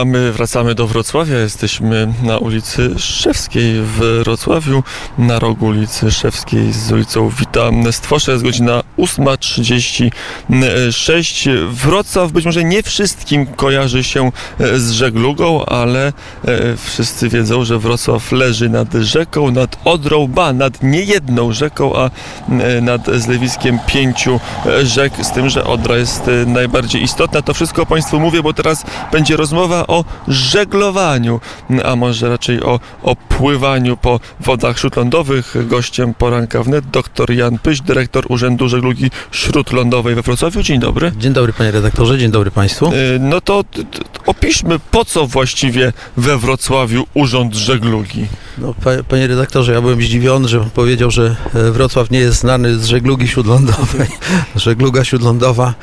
A my wracamy do Wrocławia. Jesteśmy na ulicy Szczewskiej w Wrocławiu, na rogu ulicy Szczewskiej z ulicą Wita Stwosza. Jest godzina 8.36. Wrocław być może nie wszystkim kojarzy się e, z żeglugą, ale e, wszyscy wiedzą, że Wrocław leży nad rzeką, nad Odrą, ba, nad niejedną rzeką, a e, nad zlewiskiem pięciu rzek, z tym, że Odra jest najbardziej istotna. To wszystko Państwu mówię, bo teraz będzie rozmowa o żeglowaniu, a może raczej o, o pływaniu po wodach śródlądowych. Gościem poranka wnet dr Jan Pyś, dyrektor Urzędu Żeglugi Śródlądowej we Wrocławiu. Dzień dobry. Dzień dobry panie redaktorze, dzień dobry państwu. E, No to opiszmy, po co właściwie we Wrocławiu Urząd Żeglugi. No, pa, panie redaktorze, ja byłem zdziwiony, że powiedział, że e, Wrocław nie jest znany z żeglugi śródlądowej. Żegluga śródlądowa,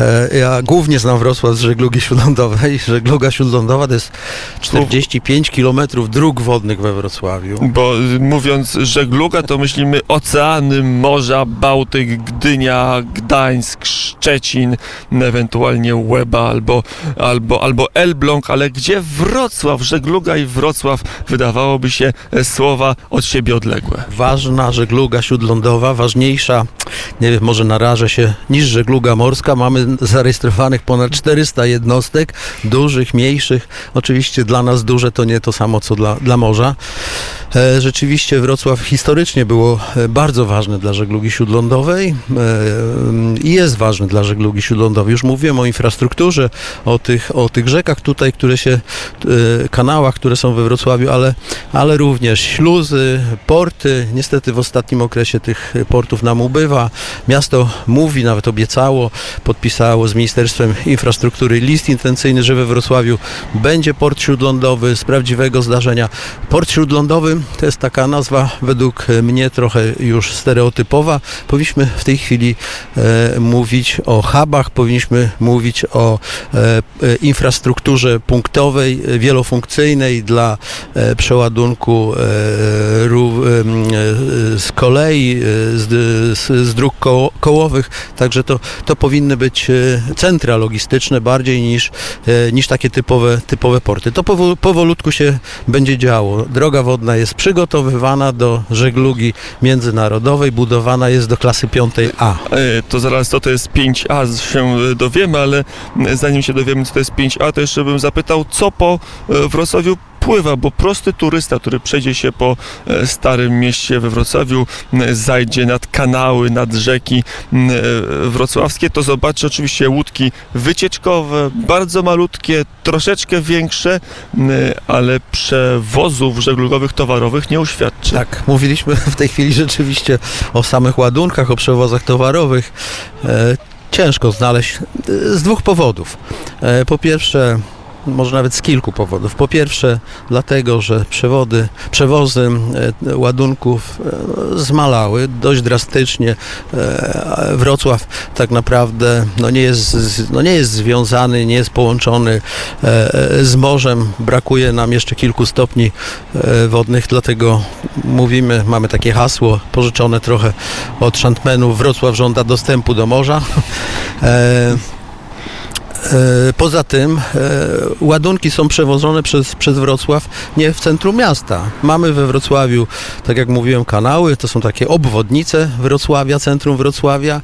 e, ja głównie znam Wrocław z żeglugi śródlądowej. Żegluga śródlądowa to jest 45 kilometrów dróg wodnych we Wrocławiu. Bo y, mówiąc żegluga, to myślimy oceany, morza, Bałtyk, Gdynia, Gdańsk, Szczecin, ewentualnie Łeba albo, albo, albo Elbląg, ale gdzie Wrocław, żegluga i Wrocław, wydawałoby się słowa od siebie odległe. Ważna żegluga śródlądowa, ważniejsza, nie wiem, może narażę się, niż żegluga morska. Mamy zarejestrowanych ponad 400 jednostek, dużych, mniejszych. Oczywiście dla nas duże to nie to samo, co dla, dla morza. E, Rzeczywiście Wrocław historycznie było e, bardzo ważny dla żeglugi śródlądowej e, i jest ważny dla żeglugi śródlądowej. Już mówiłem o infrastrukturze, o tych, o tych rzekach tutaj, które się, kanałach, które są we Wrocławiu, ale, ale również śluzy, porty. Niestety w ostatnim okresie tych portów nam ubywa. Miasto mówi, nawet obiecało, podpisało z Ministerstwem Infrastruktury list intencyjny, że we Wrocławiu będzie port śródlądowy z prawdziwego zdarzenia. Port śródlądowy to jest taka nazwa według mnie trochę już stereotypowa. Powinniśmy w tej chwili e, mówić o hubach, powinniśmy mówić o e, infrastrukturze punktowej, e, wielofunkcyjnej dla e, przeładunku e, em, e, z kolei, e, z, z, z dróg koło, kołowych. Także to, to powinny być e, centra logistyczne bardziej niż, e, niż takie typowe, typowe porty. To powo, powolutku się będzie działo. Droga wodna jest przygotowywana do żeglugi międzynarodowej, budowana jest do klasy 5A. E, To zaraz to, to jest 5A, się e, dowiemy, ale e, zanim się dowiemy, co to jest 5A, to jeszcze bym zapytał, co po e, Wrocławiu pływa, bo prosty turysta, który przejdzie się po e, starym mieście we Wrocławiu, zajdzie nad kanały, nad rzeki e, wrocławskie, to zobaczy oczywiście łódki wycieczkowe, bardzo malutkie, troszeczkę większe, m, ale przewozów żeglugowych towarowych nie uświadczy. Tak, mówiliśmy w tej chwili rzeczywiście o samych ładunkach, o przewozach towarowych. E, ciężko znaleźć e, z dwóch powodów. E, po pierwsze, może nawet z kilku powodów. Po pierwsze, dlatego, że przewody, przewozy e, ładunków e, zmalały dość drastycznie. E, Wrocław tak naprawdę no nie, jest, no nie jest związany, nie jest połączony z morzem. Brakuje nam jeszcze kilku stopni wodnych, dlatego mówimy, mamy takie hasło pożyczone trochę od szantmenów Wrocław żąda dostępu do morza. E, Poza tym e, ładunki są przewożone przez, przez Wrocław nie w centrum miasta. Mamy we Wrocławiu, tak jak mówiłem, kanały, to są takie obwodnice Wrocławia, centrum Wrocławia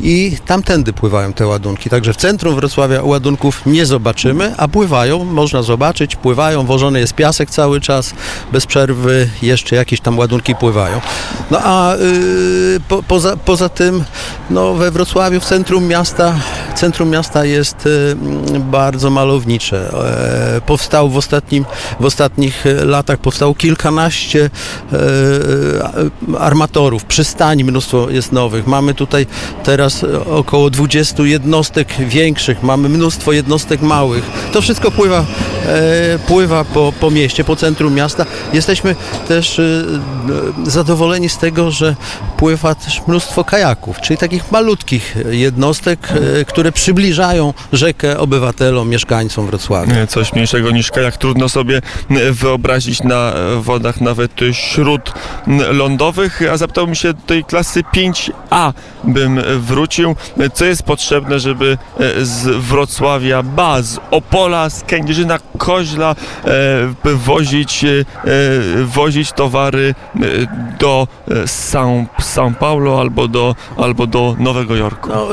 i tamtędy pływają te ładunki. Także w centrum Wrocławia ładunków nie zobaczymy, a pływają, można zobaczyć, pływają, wożony jest piasek cały czas, bez przerwy jeszcze jakieś tam ładunki pływają. No a y, po, poza, poza tym no, we Wrocławiu, w centrum miasta, centrum miasta jest y, bardzo malownicze. E, powstał w, ostatnim, w ostatnich e, latach powstało kilkanaście e, armatorów, przystani mnóstwo jest nowych. Mamy tutaj teraz około 20 jednostek większych, mamy mnóstwo jednostek małych. To wszystko pływa, pływa po, po mieście, po centrum miasta. Jesteśmy też zadowoleni z tego, że pływa też mnóstwo kajaków, czyli takich malutkich jednostek, e, które przybliżają rzekę obywatelom, mieszkańcom Wrocławia. Coś mniejszego niż kajak trudno sobie wyobrazić na wodach nawet śródlądowych, a zapytałbym się do tej klasy 5A bym wrócił. Co jest potrzebne, żeby z Wrocławia, ba, z Opola, z Kędzierzyna Koźla e, wozić, e, wozić towary e, do São, São Paulo albo do, albo do Nowego Jorku. No,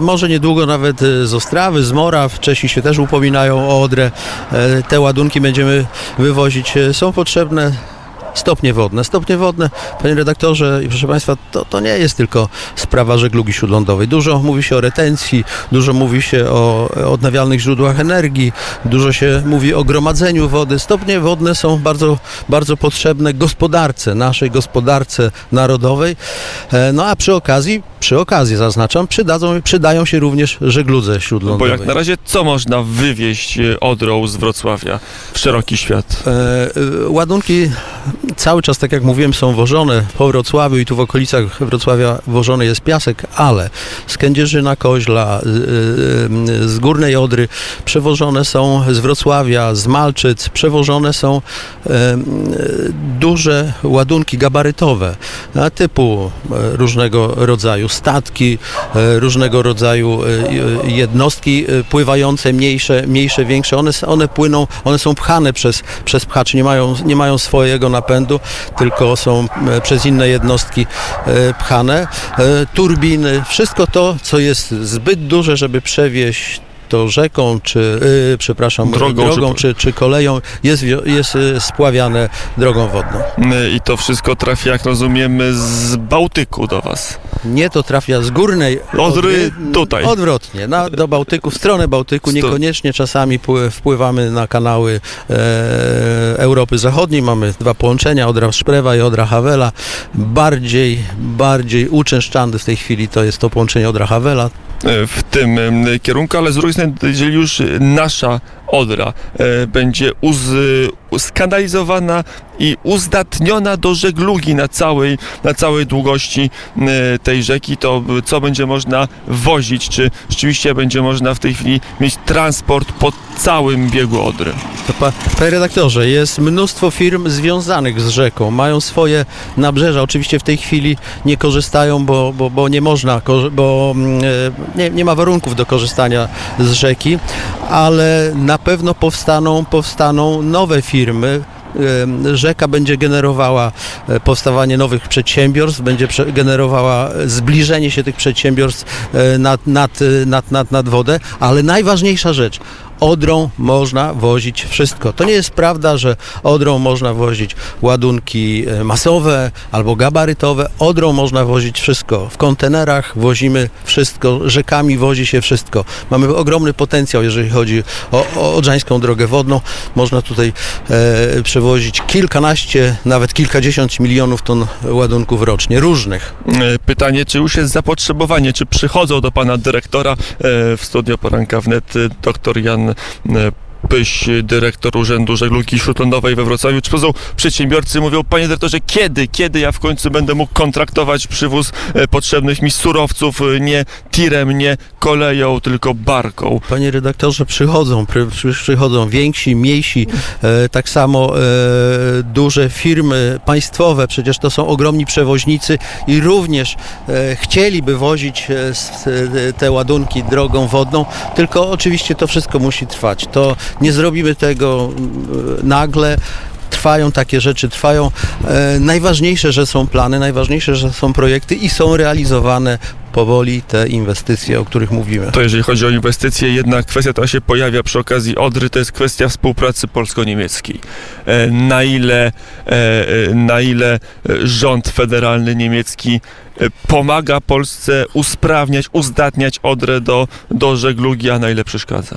może niedługo nawet y, z Ostrawy, z Moraw, Czesi się też upominają o Odrę. E, Te ładunki będziemy wywozić. E, Są potrzebne stopnie wodne. Stopnie wodne, panie redaktorze i proszę państwa, to, to nie jest tylko sprawa żeglugi śródlądowej. Dużo mówi się o retencji, dużo mówi się o odnawialnych źródłach energii, dużo się mówi o gromadzeniu wody. Stopnie wodne są bardzo, bardzo potrzebne gospodarce, naszej gospodarce narodowej. E, No a przy okazji, przy okazji zaznaczam, przydadzą, przydają się również żegludze Bo śródlądowej. jak na razie co można wywieźć e, Odrą z Wrocławia w szeroki świat? E, e, Ładunki cały czas, tak jak mówiłem, są wożone po Wrocławiu i tu w okolicach Wrocławia wożony jest piasek, ale z Kędzierzyna Koźla, z, e, z Górnej Odry przewożone są z Wrocławia, z Malczyc, przewożone są duże ładunki gabarytowe typu różnego rodzaju statki, różnego rodzaju jednostki pływające, mniejsze, mniejsze, większe. One, one płyną, one są pchane przez, przez pchaczy, nie mają, nie mają swojego napędu, tylko są e, przez inne jednostki e, pchane. E, Turbiny, wszystko to, co jest zbyt duże, żeby przewieźć to rzeką, czy, y, przepraszam, Drogą, drogą, czy- czy, koleją, jest, jest y, spławiane drogą wodną. E, I to wszystko trafia, jak rozumiem, z Bałtyku do Was. Nie to trafia z górnej Odry tutaj. Odwrotnie, na, do Bałtyku, w stronę Bałtyku. Niekoniecznie czasami pły- wpływamy na kanały e, Europy Zachodniej. Mamy dwa połączenia, Odra Szprewa i Odra Hawela. Bardziej, bardziej uczęszczany w tej chwili to jest to połączenie Odra Hawela. E, w tym kierunku, ale z drugiej strony, jeżeli już nasza Odra e, będzie uz, skanalizowana i uzdatniona do żeglugi na całej, na całej długości e, tej rzeki, to co będzie można wozić? Czy rzeczywiście będzie można w tej chwili mieć transport po całym biegu Odry? Pa, panie redaktorze, jest mnóstwo firm związanych z rzeką, mają swoje nabrzeża. Oczywiście w tej chwili nie korzystają, bo, bo, bo nie można, bo mm, e, nie, nie ma warunków do korzystania z rzeki, ale na pewno powstaną, powstaną nowe firmy. Em, Rzeka będzie generowała e, powstawanie nowych przedsiębiorstw, będzie generowała e, zbliżenie się tych przedsiębiorstw e, nad, nad, e, nad, nad, nad wodę, ale najważniejsza rzecz, Odrą można wozić wszystko. To nie jest prawda, że Odrą można wozić ładunki e, masowe albo gabarytowe. Odrą można wozić wszystko. W kontenerach wozimy wszystko, rzekami wozi się wszystko. Mamy ogromny potencjał, jeżeli chodzi o, Odrzańską Drogę Wodną. Można tutaj e, przewozić kilkanaście, nawet kilkadziesiąt milionów ton ładunków rocznie, różnych. E, Pytanie, czy już jest zapotrzebowanie, czy przychodzą do pana dyrektora e, w studio poranka wnet e, dr Jan e, Pyś, dyrektor Urzędu Żeglugi Śródlądowej we Wrocławiu. Czy przedsiębiorcy mówią, panie dyrektorze, kiedy, kiedy ja w końcu będę mógł kontraktować przywóz e, potrzebnych mi surowców, e, nie tirem, nie koleją, tylko barką. Panie redaktorze, przychodzą, przy- przychodzą więksi, mniejsi, e, tak samo duże firmy państwowe, przecież to są ogromni przewoźnicy i również chcieliby wozić te ładunki drogą wodną, tylko oczywiście to wszystko musi trwać. To nie zrobimy tego mm, nagle. Trwają takie rzeczy, trwają. E, najważniejsze, że są plany, najważniejsze, że są projekty i są realizowane powoli te inwestycje, o których mówimy. To jeżeli chodzi o inwestycje, jedna kwestia, która się pojawia przy okazji Odry, to jest kwestia współpracy polsko-niemieckiej. E, Na ile, e, e, na ile rząd federalny niemiecki pomaga Polsce usprawniać, uzdatniać Odrę do, do żeglugi, a na ile przeszkadza?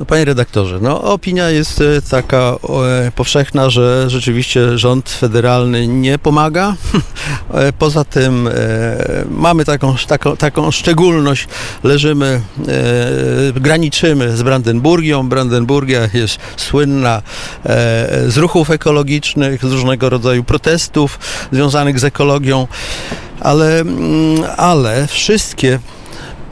No, panie redaktorze, no opinia jest taka powszechna, że rzeczywiście rząd federalny nie pomaga. Poza tym mamy taką, taką, taką szczególność, leżymy, e, graniczymy z Brandenburgią. Brandenburgia jest słynna e, z ruchów ekologicznych, z różnego rodzaju protestów związanych z ekologią, ale, mm, ale wszystkie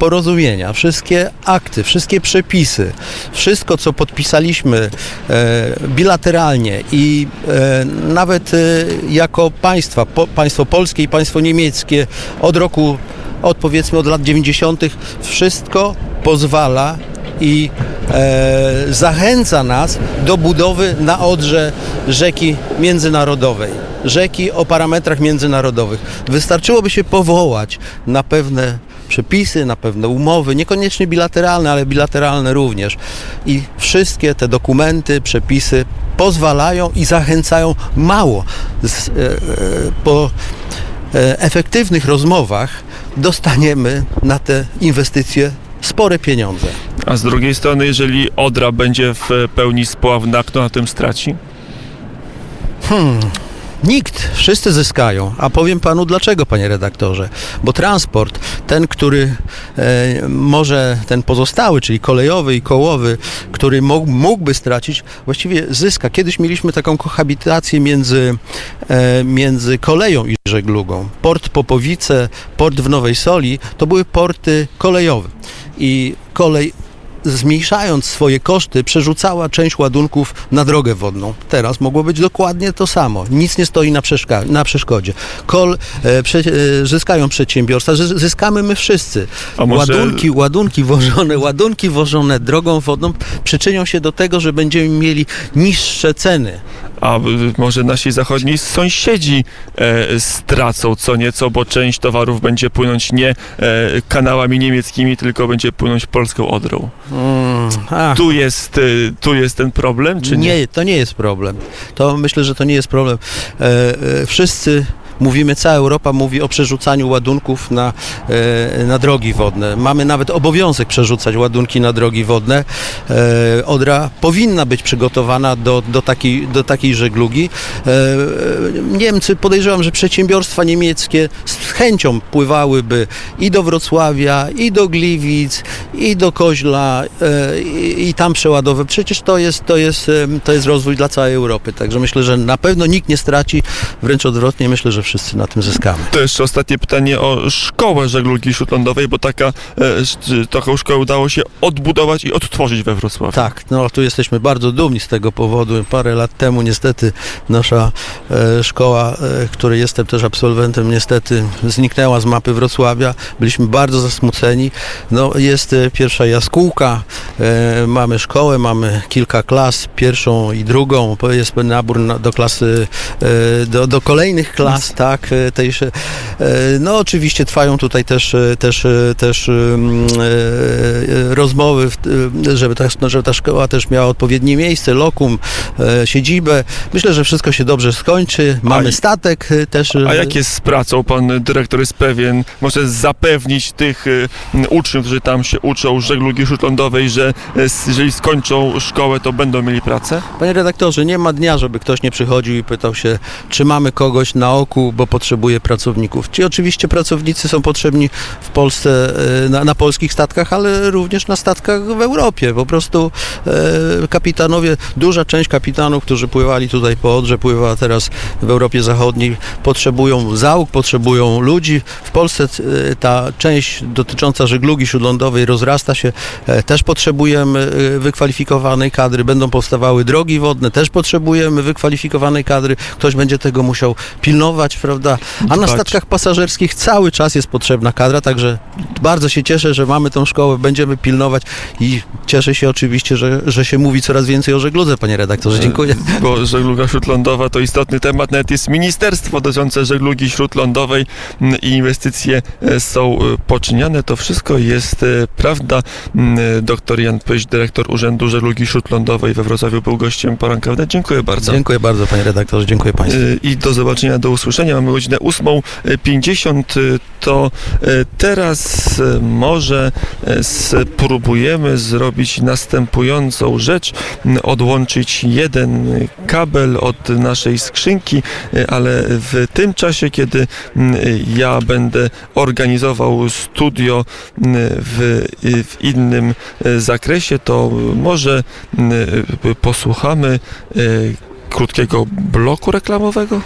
porozumienia, wszystkie akty, wszystkie przepisy, wszystko co podpisaliśmy e, bilateralnie i e, nawet e, jako państwa, państwo polskie i państwo niemieckie od roku, od powiedzmy od lat 90. wszystko pozwala i e, zachęca nas do budowy na Odrze rzeki międzynarodowej, rzeki o parametrach międzynarodowych. Wystarczyłoby się powołać na pewne przepisy, na pewne umowy, niekoniecznie bilateralne, ale bilateralne również. I wszystkie te dokumenty, przepisy pozwalają i zachęcają mało. Z, e, e, po e, efektywnych rozmowach dostaniemy na te inwestycje spore pieniądze. A z drugiej strony, jeżeli Odra będzie w pełni spławna, kto na tym straci? Nikt, wszyscy zyskają. A powiem panu dlaczego, panie redaktorze. Bo transport, ten, który e, może, ten pozostały, czyli kolejowy i kołowy, który mógł, mógłby stracić, właściwie zyska. Kiedyś mieliśmy taką kohabitację między, e, między koleją i żeglugą. Port Popowice, port w Nowej Soli, to były porty kolejowe. I kolej zmniejszając swoje koszty, przerzucała część ładunków na drogę wodną. Teraz mogło być dokładnie to samo. Nic nie stoi na, przeszka- na przeszkodzie. Kol e, prze, e, zyskają przedsiębiorstwa, zy- zyskamy my wszyscy. Może- Ładunki, ładunki wożone, ładunki wożone drogą wodną przyczynią się do tego, że będziemy mieli niższe ceny. A y, może nasi zachodni sąsiedzi e, stracą co nieco, bo część towarów będzie płynąć nie e, kanałami niemieckimi, tylko będzie płynąć polską Odrą. Mm. Tu jest, y, tu jest ten problem, czy nie? nie, to nie jest problem. To myślę, że to nie jest problem. E, e, wszyscy mówimy, cała Europa mówi o przerzucaniu ładunków na, e, na drogi wodne. Mamy nawet obowiązek przerzucać ładunki na drogi wodne. E, Odra powinna być przygotowana do, do, takiej, do takiej żeglugi. E, Niemcy, podejrzewam, że przedsiębiorstwa niemieckie z chęcią pływałyby i do Wrocławia, i do Gliwic, i do Koźla, i, i tam przeładowy. Przecież to jest, to, jest, to jest rozwój dla całej Europy. Także myślę, że na pewno nikt nie straci, wręcz odwrotnie, myślę, że wszyscy na tym zyskamy. To jeszcze ostatnie pytanie o szkołę żeglugi śródlądowej, bo taka, e, taką szkołę udało się odbudować i odtworzyć we Wrocławiu. Tak, no tu jesteśmy bardzo dumni z tego powodu. Parę lat temu niestety nasza e, szkoła, e, której jestem też absolwentem, niestety zniknęła z mapy Wrocławia. Byliśmy bardzo zasmuceni. No jest pierwsza jaskółka, mamy szkołę, mamy kilka klas, pierwszą i drugą. Jest nabór na, do klasy, do, do kolejnych klas, tak, e, tejże. E, no oczywiście trwają tutaj też, e, też, też rozmowy, żeby ta, no, żeby ta szkoła też miała odpowiednie miejsce, lokum, siedzibę. Myślę, że wszystko się dobrze skończy. Mamy i- statek też. A jak jest z pracą? Pan dyrektor jest pewien, może zapewnić tych uczniów, którzy tam się uczą żeglugi śródlądowej, że jeżeli skończą szkołę, to będą mieli pracę? Panie redaktorze, nie ma dnia, żeby ktoś nie przychodził i pytał się, czy mamy kogoś na oku, bo potrzebuje pracowników. Ci oczywiście pracownicy są potrzebni w Polsce, e, na, na polskich statkach, ale również na statkach w Europie. Po prostu e, kapitanowie, duża część kapitanów, którzy pływali tutaj po Odrze, pływa teraz w Europie Zachodniej, potrzebują załóg, potrzebują ludzi. W Polsce e, ta część dotycząca żeglugi śródlądowej rozrasta się. E, Też potrzebujemy wykwalifikowanej kadry. Będą powstawały drogi wodne, też potrzebujemy wykwalifikowanej kadry. Ktoś będzie tego musiał pilnować, prawda? A na Dbać. statkach pasażerskich cały czas jest potrzebna kadra, także bardzo się cieszę, że mamy tą szkołę, będziemy pilnować i cieszę się oczywiście, że, że się mówi coraz więcej o żegludze, panie redaktorze. Dziękuję. Bo żegluga śródlądowa to istotny temat, nawet jest ministerstwo dotyczące żeglugi śródlądowej i inwestycje e, są e, poczyniane. To wszystko jest e, prawda. E, Doktor Jan Pyś, dyrektor Urzędu Żeglugi Śródlądowej we Wrocławiu był gościem poranka. Dziękuję bardzo. Dziękuję bardzo, panie redaktorze, dziękuję państwu. I do zobaczenia, do usłyszenia. Mamy godzinę 8.50. y, To y, teraz y, może y, spróbujemy zrobić następującą rzecz. Odłączyć jeden kabel od naszej skrzynki, ale w tym czasie, kiedy ja będę organizował studio w, w innym zakresie, to może posłuchamy krótkiego bloku reklamowego?